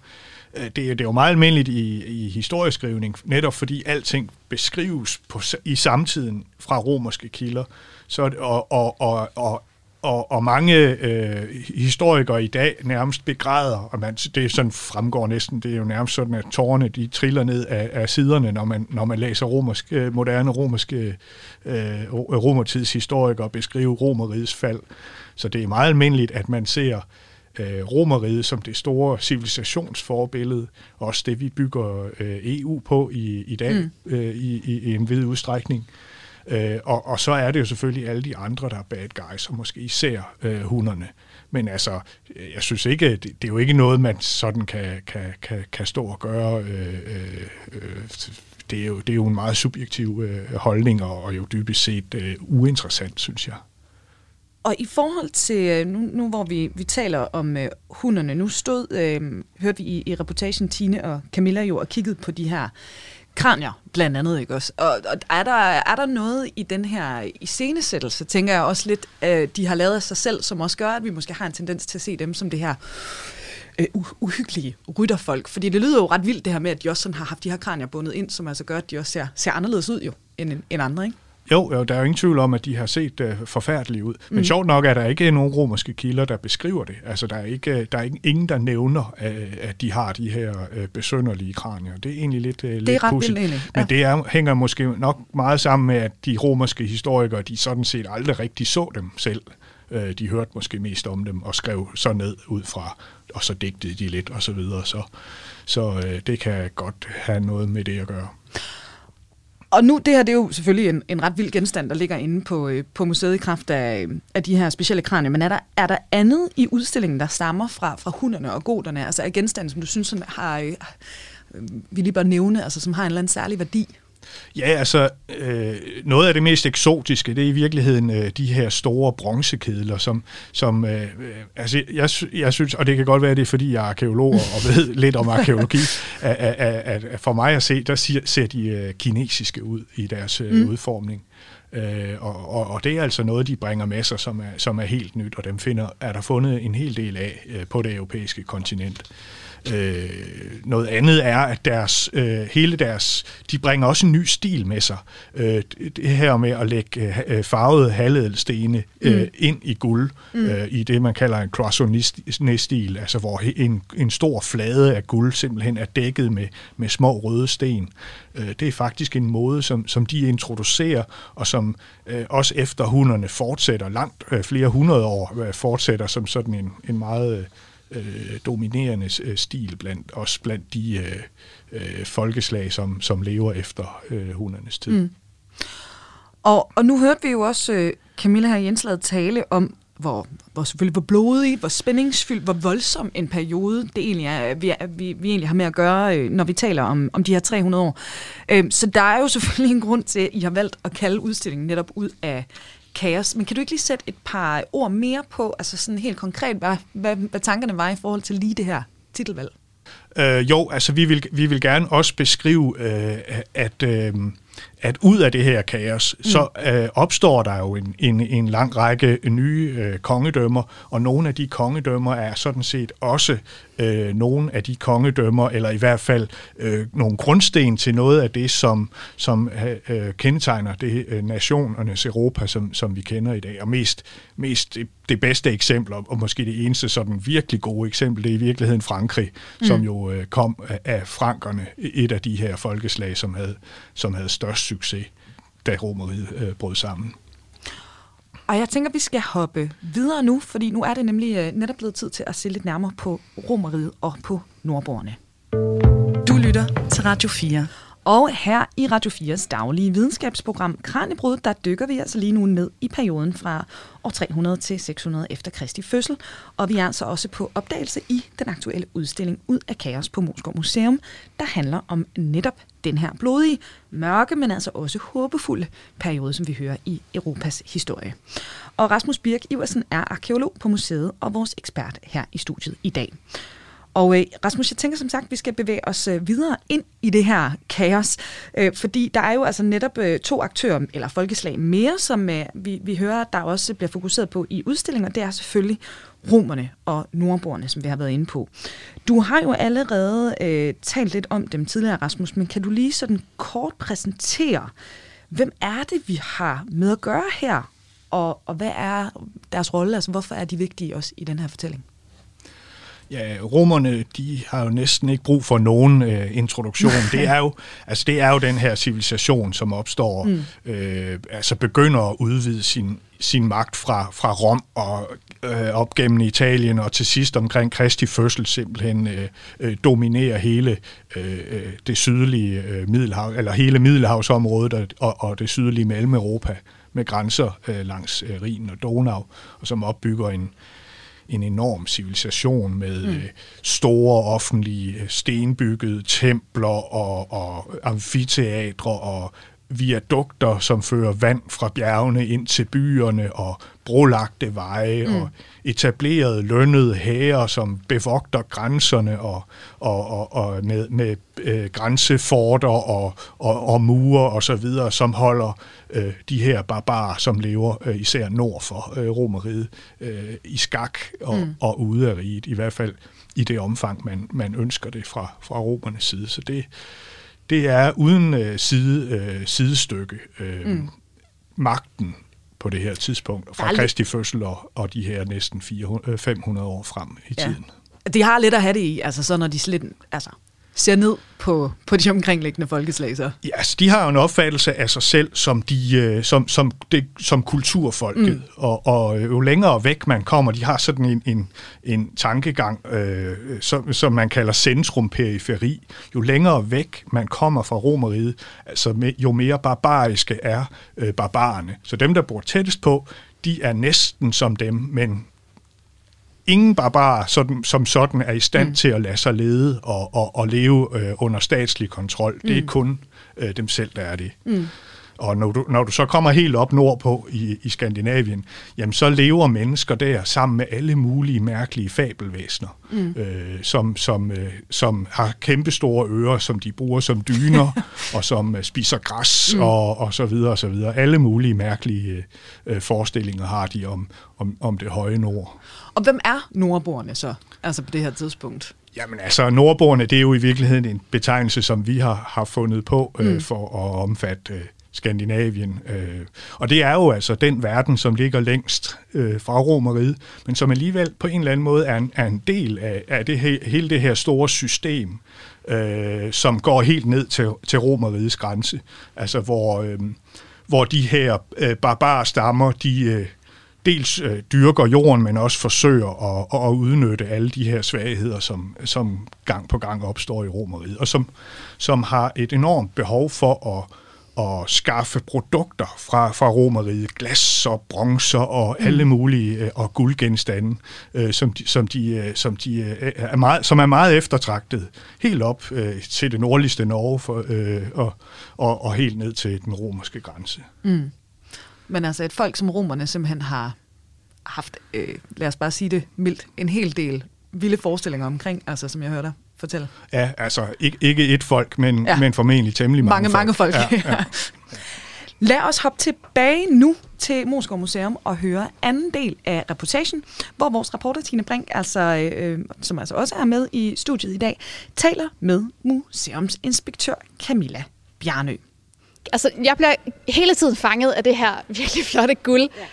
Speaker 2: Øh, det, det er jo meget almindeligt i, i historieskrivning, netop fordi alting beskrives på, i samtiden fra romerske kilder, så, og, og, og, og og, og mange øh, historikere i dag nærmest begræder, og man, det sådan fremgår næsten, det er jo nærmest sådan, at tårerne de triller ned af, af siderne, når man, når man læser romersk, øh, moderne romerske øh, romertids historikere beskrive romerrigets fald. Så det er meget almindeligt, at man ser øh, romeriet som det store civilisationsforbillede, også det vi bygger øh, EU på i, i dag mm. øh, i, i, i en vid udstrækning. Øh, Øh, og, og så er det jo selvfølgelig alle de andre, der er bad guys, og måske især øh, hunderne. Men altså, øh, jeg synes ikke, det, det er jo ikke noget, man sådan kan, kan, kan, kan stå og gøre. Øh, øh, det, er jo, det er jo en meget subjektiv øh, holdning, og, og jo dybest set øh, uinteressant, synes jeg.
Speaker 1: Og i forhold til, øh, nu, nu hvor vi, vi taler om øh, hunderne, nu stod, øh, hørte vi i, i reportagen Tine og Camilla jo og kiggede på de her kranier, blandt andet, ikke også? Og, og er, der, er der noget i den her iscenesættelse, tænker jeg også lidt, øh, de har lavet af sig selv, som også gør, at vi måske har en tendens til at se dem som det her øh, uhyggelige rytterfolk. Fordi det lyder jo ret vildt det her med, at de også sådan har haft de her kranier bundet ind, som altså gør, at de også ser, ser anderledes ud jo, end, end andre, ikke?
Speaker 2: Jo, jo, der er jo ingen tvivl om, at de har set uh, forfærdelige ud. Men mm. sjovt nok er der ikke nogen romerske kilder, der beskriver det. Altså, der er, ikke, der er ingen, der nævner, uh, at de har de her uh, besønderlige kranier. Det er egentlig lidt, uh, det lidt
Speaker 1: er ret vildt.
Speaker 2: Ja. Men det er, hænger måske nok meget sammen med, at de romerske historikere, de sådan set aldrig rigtig så dem selv. Uh, de hørte måske mest om dem og skrev så ned ud fra, og så digtede de lidt og så videre. Så, så det kan godt have noget med det at gøre.
Speaker 1: Og nu, det her det er jo selvfølgelig en, en ret vild genstand, der ligger inde på, øh, på museet i kraft af, øh, af de her specielle kranier. Men er der, er der andet i udstillingen, der stammer fra, fra hunderne og goderne? Altså er genstande, som du synes, som har, øh, øh, vi lige bør nævne, altså som har en eller anden særlig værdi?
Speaker 2: Ja, altså øh, noget af det mest eksotiske, det er i virkeligheden øh, de her store bronzekedler, som, som øh, altså jeg, jeg synes, og det kan godt være, det er fordi jeg er arkeolog og ved lidt om arkeologi, at, at, at, at for mig at se, der ser, ser de øh, kinesiske ud i deres øh, mm. udformning. Øh, og, og, og det er altså noget, de bringer med sig, som er, som er helt nyt, og dem finder, er der fundet en hel del af øh, på det europæiske kontinent. Øh, noget andet er, at deres, øh, hele deres, de bringer også en ny stil med sig. Øh, det her med at lægge øh, farvede halvedelstene øh, mm. ind i guld, mm. øh, i det man kalder en croissant-stil, altså hvor en, en stor flade af guld simpelthen er dækket med, med små røde sten. Øh, det er faktisk en måde, som, som de introducerer, og som øh, også efter hunderne fortsætter langt øh, flere hundrede år, øh, fortsætter som sådan en, en meget... Øh, øh, dominerende øh, stil blandt også blandt de øh, øh, folkeslag, som, som lever efter øh, hundernes tid. Mm.
Speaker 1: Og, og nu hørte vi jo også øh, Camilla her indslaget tale om, hvor, hvor selvfølgelig hvor blodig, hvor spændingsfyldt, hvor voldsom en periode det egentlig er, vi, vi, vi egentlig har med at gøre, øh, når vi taler om, om de her 300 år. Øh, så der er jo selvfølgelig en grund til, at I har valgt at kalde udstillingen netop ud af, kaos. Men kan du ikke lige sætte et par ord mere på, altså sådan helt konkret, hvad, hvad, hvad tankerne var i forhold til lige det her titelvalg?
Speaker 2: Øh, jo, altså vi vil, vi vil gerne også beskrive, øh, at, øh, at ud af det her kaos, mm. så øh, opstår der jo en, en, en lang række nye øh, kongedømmer, og nogle af de kongedømmer er sådan set også øh, nogle af de kongedømmer, eller i hvert fald øh, nogle grundsten til noget af det, som, som øh, kendetegner det øh, nationernes Europa, som, som vi kender i dag. Og mest, mest det, det bedste eksempel, og måske det eneste sådan virkelig gode eksempel, det er i virkeligheden Frankrig, mm. som jo øh, kom af frankerne, et af de her folkeslag, som havde, som havde størst succes, da romeriet øh, brød sammen.
Speaker 1: Og jeg tænker, at vi skal hoppe videre nu, fordi nu er det nemlig øh, netop blevet tid til at se lidt nærmere på romeriet og på nordborgerne. Du lytter til Radio 4. Og her i Radio 4's daglige videnskabsprogram Kranjebrud, der dykker vi altså lige nu ned i perioden fra år 300 til 600 efter Kristi fødsel. Og vi er altså også på opdagelse i den aktuelle udstilling Ud af kaos på Moskov Museum, der handler om netop den her blodige, mørke, men altså også håbefulde periode, som vi hører i Europas historie. Og Rasmus Birk Iversen er arkeolog på museet og vores ekspert her i studiet i dag. Og øh, Rasmus, jeg tænker som sagt, vi skal bevæge os øh, videre ind i det her kaos, øh, fordi der er jo altså netop øh, to aktører, eller folkeslag mere, som øh, vi, vi hører, der også bliver fokuseret på i udstillinger. Det er selvfølgelig romerne og nordboerne, som vi har været inde på. Du har jo allerede øh, talt lidt om dem tidligere, Rasmus, men kan du lige sådan kort præsentere, hvem er det, vi har med at gøre her, og, og hvad er deres rolle, altså hvorfor er de vigtige også i den her fortælling?
Speaker 2: Ja, romerne, de har jo næsten ikke brug for nogen øh, introduktion. Det er jo, altså det er jo den her civilisation, som opstår, mm. øh, altså begynder at udvide sin, sin magt fra, fra Rom og øh, op gennem Italien, og til sidst omkring Kristi fødsel simpelthen øh, øh, dominerer hele øh, øh det sydlige øh, Middelhav, eller hele Middelhavsområdet og, og det sydlige Mellem-Europa med grænser øh, langs øh, Rhin og Donau, og som opbygger en, en enorm civilisation med mm. øh, store offentlige øh, stenbyggede templer og, og amfiteatre og viadukter, som fører vand fra bjergene ind til byerne og brolagte veje mm. og etablerede lønnede hære, som bevogter grænserne og, og, og, og med, med øh, grænseforter og, og, og mure og så videre, som holder øh, de her barbarer, som lever øh, især nord for øh, Romeriet, øh, i skak og, mm. og ude af riget, i hvert fald i det omfang, man, man ønsker det fra, fra romernes side. Så det, det er uden øh, side, øh, sidestykke øh, mm. magten på det her tidspunkt, fra Kristi fødsel og, og de her næsten 400, 500 øh, år frem i ja. tiden.
Speaker 1: De har lidt at have det i, altså så når de slet, altså ser ned på, på de omkringliggende folkeslag så?
Speaker 2: Ja, altså, de har jo en opfattelse af sig selv som, de, øh, som, som, det, som kulturfolket, mm. og, og jo længere væk man kommer, de har sådan en, en, en tankegang, øh, som, som man kalder centrum-periferi. Jo længere væk man kommer fra Romeriet, altså jo mere barbariske er øh, barbarerne. Så dem, der bor tættest på, de er næsten som dem, men ingen barbar sådan, som sådan er i stand mm. til at lade sig lede og, og, og leve øh, under statslig kontrol. Det er mm. kun øh, dem selv, der er det. Mm. Og når du, når du så kommer helt op nordpå i, i Skandinavien, jamen så lever mennesker der sammen med alle mulige mærkelige fabelvæsener, mm. øh, som, som, øh, som har kæmpestore ører, som de bruger som dyner, og som øh, spiser græs, mm. og, og så videre, og så videre. Alle mulige mærkelige øh, forestillinger har de om, om, om det høje nord.
Speaker 1: Og hvem er nordboerne så, altså på det her tidspunkt?
Speaker 2: Jamen altså, nordboerne, det er jo i virkeligheden en betegnelse, som vi har, har fundet på øh, mm. for at omfatte øh, Skandinavien. Øh. Og det er jo altså den verden, som ligger længst øh, fra Romeriet, men som alligevel på en eller anden måde er en, er en del af, af det he, hele det her store system, øh, som går helt ned til, til Romeriets grænse. Altså hvor, øh, hvor de her øh, barbarstammer, de... Øh, dels øh, dyrker jorden, men også forsøger at, at udnytte alle de her svagheder, som, som gang på gang opstår i romeriet, og som, som har et enormt behov for at, at skaffe produkter fra, fra romeriet, glas og bronzer og mm. alle mulige øh, og guldgenstande, øh, som de, som de, øh, som de øh, er meget, som er meget eftertragtet, helt op øh, til det nordligste Norge for, øh, og, og, og helt ned til den romerske grænse. Mm.
Speaker 1: Men altså et folk som romerne simpelthen har haft, øh, lad os bare sige det mildt, en hel del vilde forestillinger omkring, altså som jeg hørte dig fortælle.
Speaker 2: Ja, altså ikke, ikke et folk, men, ja. men formentlig temmelig mange,
Speaker 1: mange folk.
Speaker 2: Mange
Speaker 1: folk, ja. ja. Lad os hoppe tilbage nu til Moskov Museum og høre anden del af reportagen, hvor vores reporter Tine Brink, altså, øh, som altså også er med i studiet i dag, taler med museumsinspektør Camilla Bjarnø
Speaker 3: altså, jeg bliver hele tiden fanget af det her virkelig flotte guld. Ja.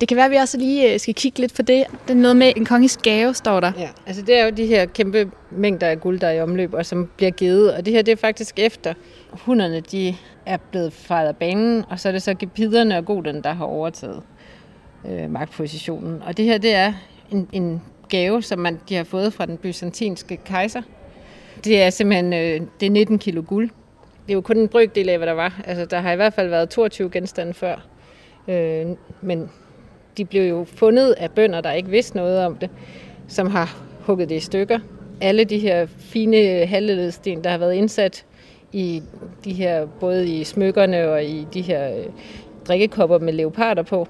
Speaker 3: Det kan være, at vi også lige øh, skal kigge lidt på det. Det er noget med en konges gave, står der.
Speaker 4: Ja, altså det er jo de her kæmpe mængder af guld, der er i omløb, og som bliver givet. Og det her, det er faktisk efter hunderne, de er blevet fejret af banen, og så er det så gepiderne og goderne, der har overtaget øh, magtpositionen. Og det her, det er en, en gave, som man, de har fået fra den byzantinske kejser. Det er simpelthen øh, det er 19 kilo guld, det er jo kun en brøkdel af, hvad der var. Altså, der har i hvert fald været 22 genstande før. Øh, men de blev jo fundet af bønder, der ikke vidste noget om det, som har hugget det i stykker. Alle de her fine halvledsten, der har været indsat i de her, både i smykkerne og i de her øh, drikkekopper med leoparder på,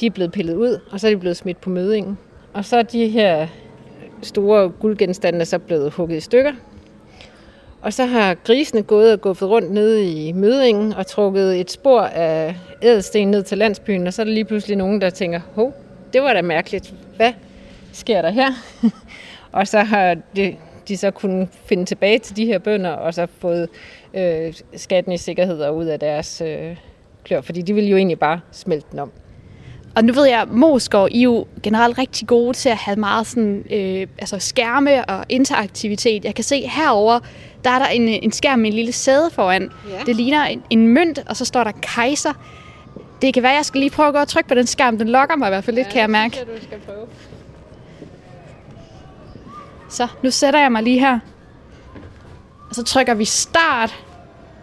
Speaker 4: de er blevet pillet ud, og så er de blevet smidt på mødingen. Og så er de her store guldgenstande så blevet hugget i stykker, og så har grisene gået og guffet rundt nede i mødingen og trukket et spor af ædelsten ned til landsbyen, og så er der lige pludselig nogen, der tænker, hov, det var da mærkeligt. Hvad sker der her? og så har de, de så kunnet finde tilbage til de her bønder, og så fået øh, skatten i sikkerhed ud af deres øh, klør, fordi de ville jo egentlig bare smelte den om.
Speaker 3: Og nu ved jeg, at Moskov I er jo generelt rigtig gode til at have meget sådan, øh, altså skærme og interaktivitet. Jeg kan se herover der er der en, en skærm med en lille sæde foran. Ja. Det ligner en, en mønt, og så står der kejser. Det kan være, jeg skal lige prøve at gå og trykke på den skærm. Den lokker mig i hvert fald lidt, ja, kan jeg mærke.
Speaker 4: Ja, du skal prøve.
Speaker 3: Så, nu sætter jeg mig lige her. Og så trykker vi start.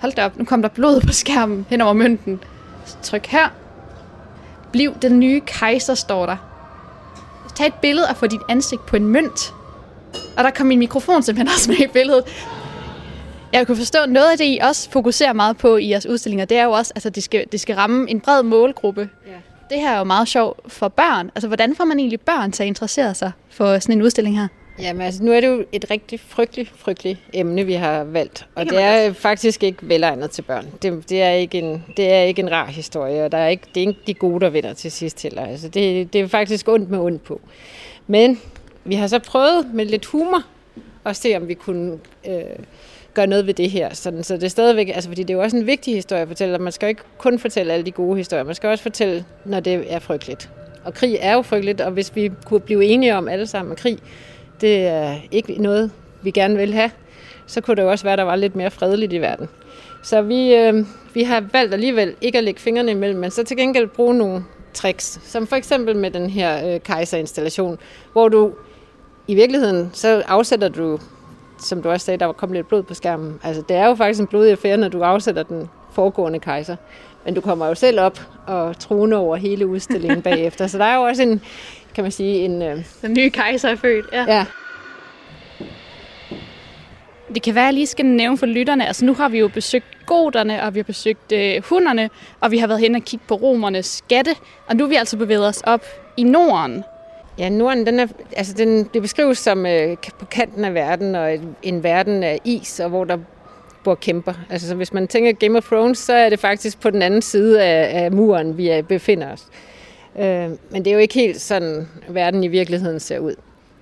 Speaker 3: Hold da op, nu kom der blod på skærmen hen over mønten. Så tryk her. Bliv den nye kejser, står der. Tag et billede og få dit ansigt på en mønt. Og der kom min mikrofon simpelthen også med i billedet. Jeg kunne forstå, noget af det, I også fokuserer meget på i jeres udstillinger, det er jo også, at altså, det, skal, det skal ramme en bred målgruppe. Ja. Det her er jo meget sjovt for børn. Altså, hvordan får man egentlig børn til at interessere sig for sådan en udstilling her?
Speaker 4: Jamen altså, nu er det jo et rigtig frygteligt, frygteligt emne, vi har valgt. Og det, det er faktisk ikke velegnet til børn. Det, det, er ikke en, det er ikke en rar historie, og der er ikke, det er ikke de gode, der vinder til sidst heller. Altså, det, det er faktisk ondt med ondt på. Men vi har så prøvet med lidt humor at se, om vi kunne øh, gøre noget ved det her. Sådan, så det er stadigvæk, altså fordi det er jo også en vigtig historie at fortælle, og man skal jo ikke kun fortælle alle de gode historier, man skal også fortælle, når det er frygteligt. Og krig er jo frygteligt, og hvis vi kunne blive enige om alle sammen, at krig, det er ikke noget, vi gerne vil have, så kunne det jo også være, at der var lidt mere fredeligt i verden. Så vi, øh, vi har valgt alligevel ikke at lægge fingrene imellem, men så til gengæld bruge nogle tricks, som for eksempel med den her øh, kejserinstallation, hvor du i virkeligheden, så afsætter du som du også sagde, der var kommet lidt blod på skærmen. Altså, det er jo faktisk en blodig affære, når du afsætter den foregående kejser. Men du kommer jo selv op og trone over hele udstillingen bagefter. Så der er jo også en, kan man sige, en... Øh...
Speaker 3: Den nye kejser er født, ja.
Speaker 4: ja.
Speaker 5: Det kan være, at jeg lige skal nævne for lytterne. Altså nu har vi jo besøgt goderne, og vi har besøgt øh, hunderne, og vi har været hen og kigge på romernes skatte. Og nu er vi altså bevæget os op i Norden.
Speaker 4: Ja, Norden, den er, altså den, det beskrives som øh, på kanten af verden, og en, verden af is, og hvor der bor kæmper. Altså så hvis man tænker Game of Thrones, så er det faktisk på den anden side af, af muren, vi er, befinder os. Øh, men det er jo ikke helt sådan, verden i virkeligheden ser ud.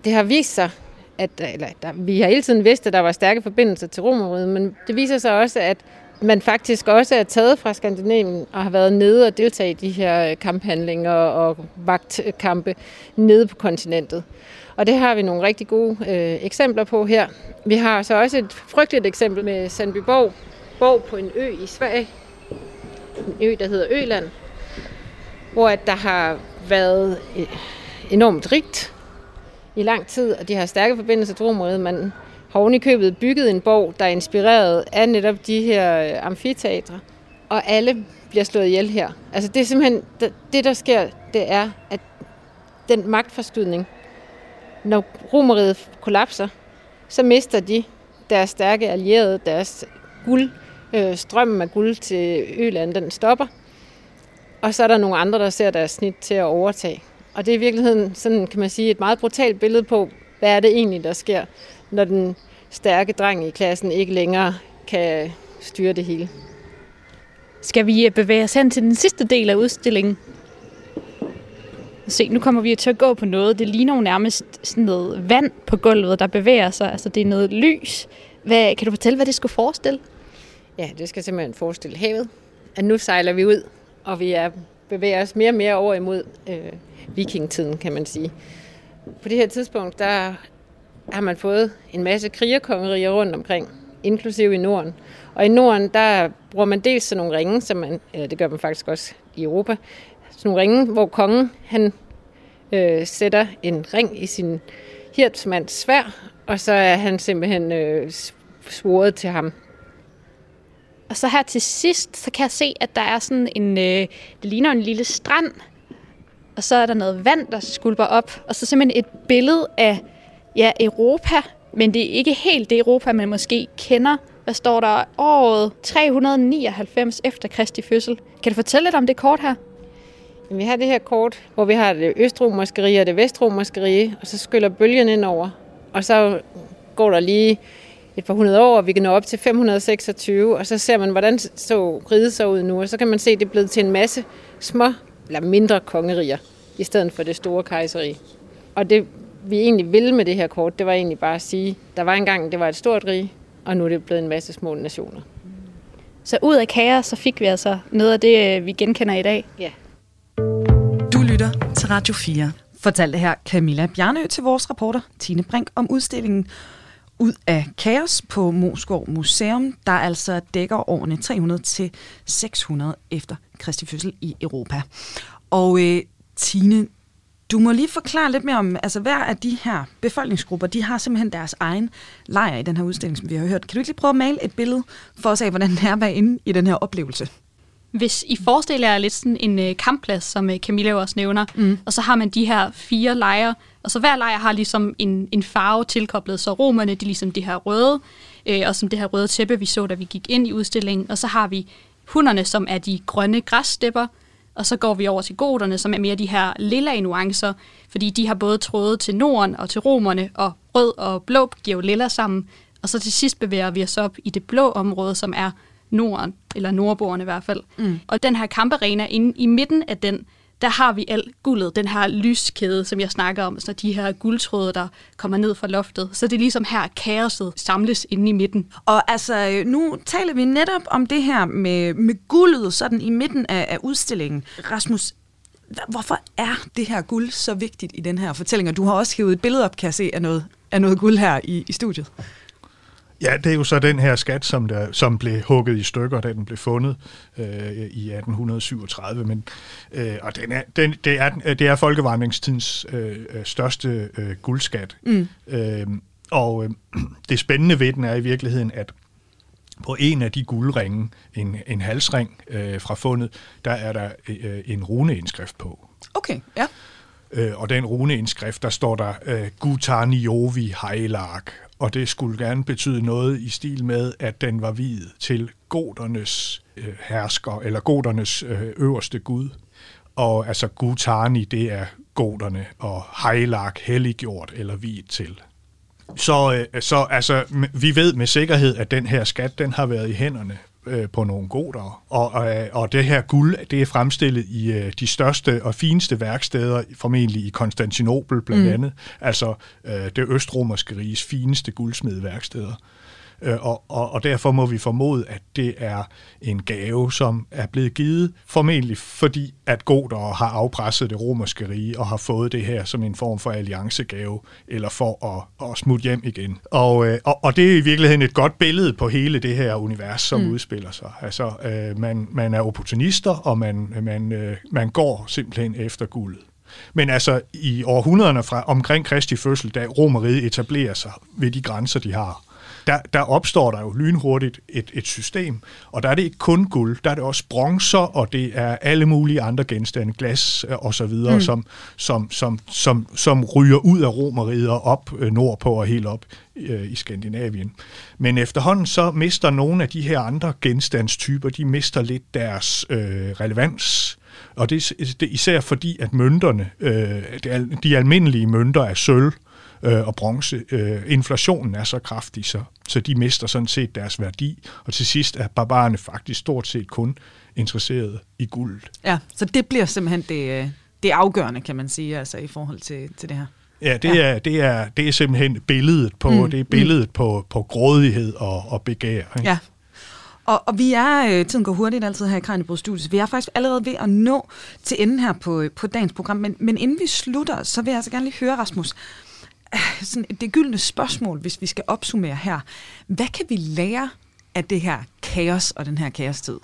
Speaker 4: Det har vist sig, at eller, der, vi har hele tiden vidst, at der var stærke forbindelser til Romeriet, men det viser sig også, at man faktisk også er taget fra Skandinavien og har været nede og deltage i de her kamphandlinger og vagtkampe nede på kontinentet. Og det har vi nogle rigtig gode øh, eksempler på her. Vi har så også et frygteligt eksempel med Sandbyborg, borg på en ø i Sverige. En ø, der hedder Øland, hvor at der har været øh, enormt rigt i lang tid, og de har stærke forbindelser til Romeriet. Man har oven i købet bygget en borg, der er inspireret af netop de her øh, amfiteatre, og alle bliver slået ihjel her. Altså det er simpelthen, det der sker, det er, at den magtforskydning, når Romeriet kollapser, så mister de deres stærke allierede, deres guld, øh, strømmen af guld til Øland, den stopper. Og så er der nogle andre, der ser deres snit til at overtage. Og det er i virkeligheden, sådan kan man sige, et meget brutalt billede på, hvad er det egentlig, der sker, når den stærke dreng i klassen ikke længere kan styre det hele.
Speaker 5: Skal vi øh, bevæge os hen til den sidste del af udstillingen? Se, nu kommer vi til at gå på noget. Det ligner jo nærmest sådan noget vand på gulvet, der bevæger sig. Altså, det er noget lys. Hvad, kan du fortælle, hvad det skulle forestille?
Speaker 4: Ja, det skal simpelthen forestille havet. At nu sejler vi ud, og vi er bevæger os mere og mere over imod øh, vikingtiden, kan man sige. På det her tidspunkt, der har man fået en masse krigerkongerier rundt omkring, inklusive i Norden. Og i Norden, der bruger man dels sådan nogle ringe, som man, eller det gør man faktisk også i Europa, sådan nogle ringe, hvor kongen han øh, sætter en ring i sin hirtsmands svær, og så er han simpelthen øh, svoret til ham.
Speaker 5: Og så her til sidst, så kan jeg se, at der er sådan en, øh, det ligner en lille strand, og så er der noget vand, der skulper op, og så simpelthen et billede af ja, Europa, men det er ikke helt det Europa, man måske kender. Hvad står der? Året 399 efter Kristi fødsel. Kan du fortælle lidt om det kort her?
Speaker 4: Vi har det her kort, hvor vi har det østromerske rige og det vestromerske rige, og så skyller bølgen ind over. Og så går der lige et par hundrede år, og vi kan nå op til 526, og så ser man, hvordan så riget så ud nu, og så kan man se, at det er blevet til en masse små eller mindre kongeriger, i stedet for det store kejseri. Og det, vi egentlig ville med det her kort, det var egentlig bare at sige, der var engang, det var et stort rige, og nu er det blevet en masse små nationer.
Speaker 5: Så ud af kaos, så fik vi altså noget af det, øh, vi genkender i dag.
Speaker 4: Ja.
Speaker 1: Du lytter til Radio 4. Fortalte her Camilla Bjarnø til vores reporter Tine Brink om udstillingen ud af kaos på Moskov Museum, der altså dækker årene 300 til 600 efter Kristi fødsel i Europa. Og øh, Tine, du må lige forklare lidt mere om, altså hver af de her befolkningsgrupper, de har simpelthen deres egen lejr i den her udstilling, som vi har hørt. Kan du ikke lige prøve at male et billede for os af, hvordan det er at være inde i den her oplevelse?
Speaker 3: Hvis I forestiller jer lidt sådan en øh, kampplads, som øh, Camilla også nævner, mm. og så har man de her fire lejre, og så hver lejr har ligesom en, en farve tilkoblet, så romerne, de er ligesom det her røde, øh, og som det her røde tæppe, vi så, da vi gik ind i udstillingen, og så har vi hunderne, som er de grønne græsstepper, og så går vi over til goderne, som er mere de her lilla nuancer, fordi de har både tråde til Norden og til romerne, og rød og blå giver jo lilla sammen, og så til sidst bevæger vi os op i det blå område, som er Norden, eller nordboerne i hvert fald. Mm. Og den her kamparena, inde i midten af den, der har vi alt guldet, den her lyskæde, som jeg snakker om, så de her guldtråde, der kommer ned fra loftet. Så det er ligesom her, kaoset samles inde i midten.
Speaker 1: Og altså, nu taler vi netop om det her med, med guldet, sådan i midten af, af udstillingen. Rasmus, hvorfor er det her guld så vigtigt i den her fortælling? Og du har også hævet et billede op, kan jeg se, af noget, af noget guld her i, i studiet.
Speaker 2: Ja, det er jo så den her skat, som, der, som blev hugget i stykker, da den blev fundet øh, i 1837. Men, øh, og den er, den, det, er, det er folkevandringstidens øh, største øh, guldskat. Mm. Øh, og øh, det spændende ved den er i virkeligheden, at på en af de guldringe, en, en halsring øh, fra fundet, der er der øh, en runeindskrift på.
Speaker 1: Okay, ja.
Speaker 2: Øh, og den runeindskrift, der står der øh, Gutaniovi Heilag, og det skulle gerne betyde noget i stil med, at den var videt til godernes øh, hersker, eller godernes øh, øverste gud. Og altså Gutani, det er goderne, og Heilag helliggjort eller viet til. Så, øh, så altså, vi ved med sikkerhed, at den her skat, den har været i hænderne øh, på nogle goder. Og, og, og det her guld, det er fremstillet i øh, de største og fineste værksteder, formentlig i Konstantinopel blandt mm. andet, altså øh, det østromerske riges fineste guldsmedeværksteder. Øh, og, og, og derfor må vi formode, at det er en gave, som er blevet givet, formentlig fordi, at goder har afpresset det romerske rige og har fået det her som en form for alliancegave, eller for at, at smutte hjem igen. Og, øh, og, og det er i virkeligheden et godt billede på hele det her univers, som mm. udspiller sig. Altså, øh, man, man er opportunister, og man, man, øh, man går simpelthen efter guldet. Men altså i århundrederne fra omkring Kristi fødsel, da romeriet etablerer sig ved de grænser, de har, der, der opstår der jo lynhurtigt et, et system, og der er det ikke kun guld, der er det også bronzer, og det er alle mulige andre genstande, glas øh, og så videre, mm. som, som, som, som, som ryger ud af romeriet og op øh, nordpå og helt op øh, i Skandinavien. Men efterhånden så mister nogle af de her andre genstandstyper, de mister lidt deres øh, relevans. Og det, det er især fordi, at mønterne, øh, de almindelige mønter er sølv, øh, og bronze. Øh, inflationen er så kraftig, så, så de mister sådan set deres værdi. Og til sidst er barbarerne faktisk stort set kun interesseret i guld.
Speaker 1: Ja, så det bliver simpelthen det, øh, det afgørende, kan man sige, altså i forhold til, til det her.
Speaker 2: Ja, det, ja. Er, det, er, det er simpelthen billedet på, mm. det er billedet mm. på, på grådighed og, og begær. Ikke?
Speaker 1: Ja, og, og vi er, øh, tiden går hurtigt altid her i Kranjebrud Studios, vi er faktisk allerede ved at nå til enden her på, på dagens program, men, men inden vi slutter, så vil jeg altså gerne lige høre, Rasmus, Øh, sådan det gyldne spørgsmål, hvis vi skal opsummere her. Hvad kan vi lære af det her kaos og den her kaostid?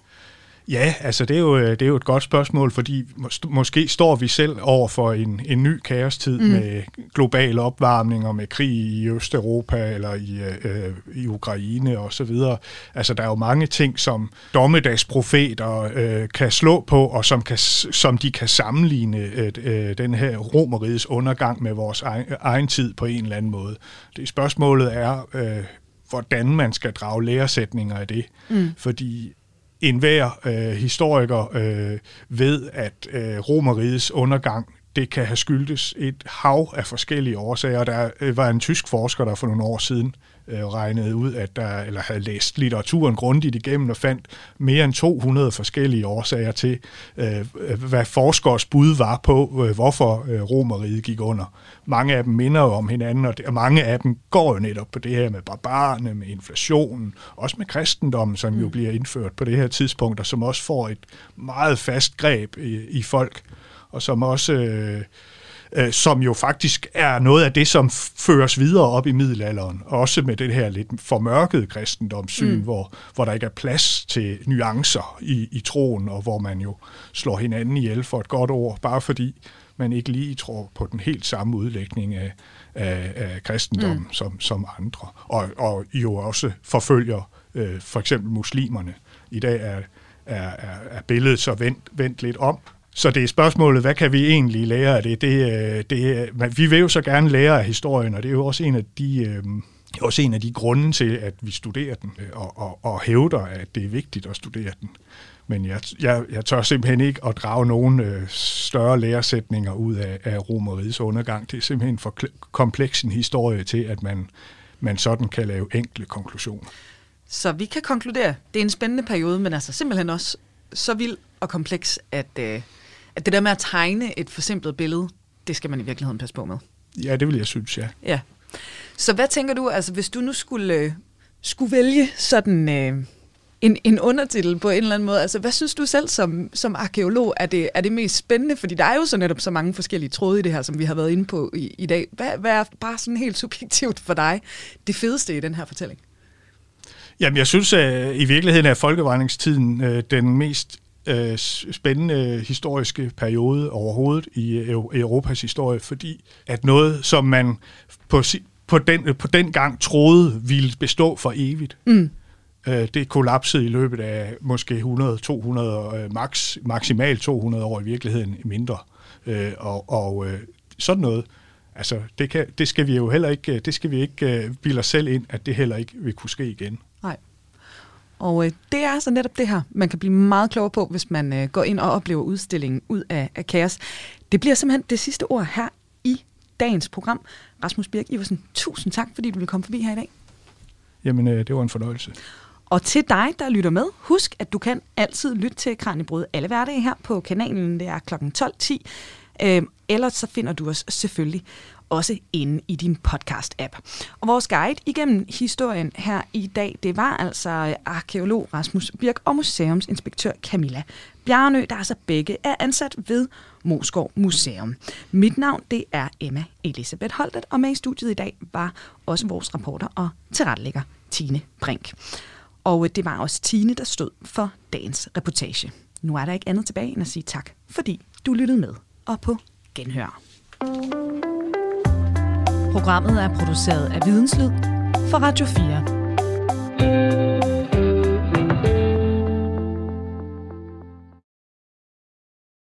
Speaker 2: Ja, altså det er, jo, det er jo et godt spørgsmål, fordi måske står vi selv over for en, en ny kaostid mm. med global opvarmning og med krig i Østeuropa eller i, øh, i Ukraine og så videre. Altså der er jo mange ting, som dommedagsprofeter øh, kan slå på, og som, kan, som de kan sammenligne øh, øh, den her romerigets undergang med vores egen, egen tid på en eller anden måde. Det spørgsmålet er, øh, hvordan man skal drage læresætninger af det. Mm. Fordi enhver øh, historiker øh, ved, at øh, romerigets undergang det kan have skyldtes et hav af forskellige årsager. Der øh, var en tysk forsker, der for nogle år siden øh, regnede ud, at der, eller havde læst litteraturen grundigt igennem og fandt mere end 200 forskellige årsager til, øh, hvad forskers bud var på, øh, hvorfor øh, romeriet gik under. Mange af dem minder om hinanden, og, det, og mange af dem går jo netop på det her med barbarerne, med inflationen, også med kristendommen, som mm. jo bliver indført på det her tidspunkt, og som også får et meget fast greb i, i folk, og som også... Øh, øh, som jo faktisk er noget af det, som føres videre op i middelalderen, også med det her lidt formørkede kristendomssyn, mm. hvor, hvor der ikke er plads til nuancer i, i troen, og hvor man jo slår hinanden ihjel for et godt ord, bare fordi man ikke lige tror på den helt samme udlægning af, af, af kristendommen mm. som, som andre, og, og jo også forfølger øh, for eksempel muslimerne. I dag er, er, er, er billedet så vendt, vendt lidt om, så det er spørgsmålet, hvad kan vi egentlig lære af det? det, øh, det øh, vi vil jo så gerne lære af historien, og det er jo også en af de... Øh, også en af de grunde til, at vi studerer den, øh, og, og, og hævder, at det er vigtigt at studere den. Men jeg, jeg, jeg tør simpelthen ikke at drage nogen øh, større læresætninger ud af, af Romeriets undergang. Det er simpelthen for kompleks en historie til, at man, man sådan kan lave enkle konklusioner.
Speaker 1: Så vi kan konkludere, det er en spændende periode, men altså simpelthen også så vild og kompleks, at, øh, at det der med at tegne et forsimplet billede, det skal man i virkeligheden passe på med.
Speaker 2: Ja, det vil jeg synes, ja.
Speaker 1: Ja. Så hvad tænker du, altså hvis du nu skulle, øh, skulle vælge sådan øh, en, en undertitel på en eller anden måde, altså hvad synes du selv som, som arkeolog er det, er det mest spændende? Fordi der er jo så netop så mange forskellige tråde i det her, som vi har været inde på i, i dag. Hvad, hvad er bare sådan helt subjektivt for dig det fedeste i den her fortælling?
Speaker 2: Jamen, jeg synes at i virkeligheden er folkevejningstiden øh, den mest øh, spændende historiske periode overhovedet i Europas historie, fordi at noget, som man på, på, den, på den gang troede ville bestå for evigt, mm. Øh, det kollapsede i løbet af måske 100, 200, øh, max, maksimalt 200 år i virkeligheden mindre. Øh, og og øh, sådan noget, altså det, kan, det skal vi jo heller ikke, det skal vi ikke uh, bilde os selv ind, at det heller ikke vil kunne ske igen.
Speaker 1: Og øh, det er altså netop det her, man kan blive meget klogere på, hvis man øh, går ind og oplever udstillingen ud af, af kaos. Det bliver simpelthen det sidste ord her i dagens program. Rasmus Birk Iversen, tusind tak, fordi du ville komme forbi her i dag.
Speaker 2: Jamen, øh, det var en fornøjelse.
Speaker 1: Og til dig, der lytter med, husk, at du kan altid lytte til Kranjebrud alle hverdage her på kanalen. Det er kl. 12.10. Øh, ellers så finder du os selvfølgelig også inde i din podcast-app. Og vores guide igennem historien her i dag, det var altså arkeolog Rasmus Birk og museumsinspektør Camilla Bjarnø, der altså begge er ansat ved Moskov Museum. Mit navn, det er Emma Elisabeth Holtet, og med i studiet i dag var også vores reporter og tilrettelægger Tine Brink. Og øh, det var også Tine, der stod for dagens reportage. Nu er der ikke andet tilbage end at sige tak, fordi du lyttede med og på genhør. Programmet er produceret af Videnslyd for Radio 4.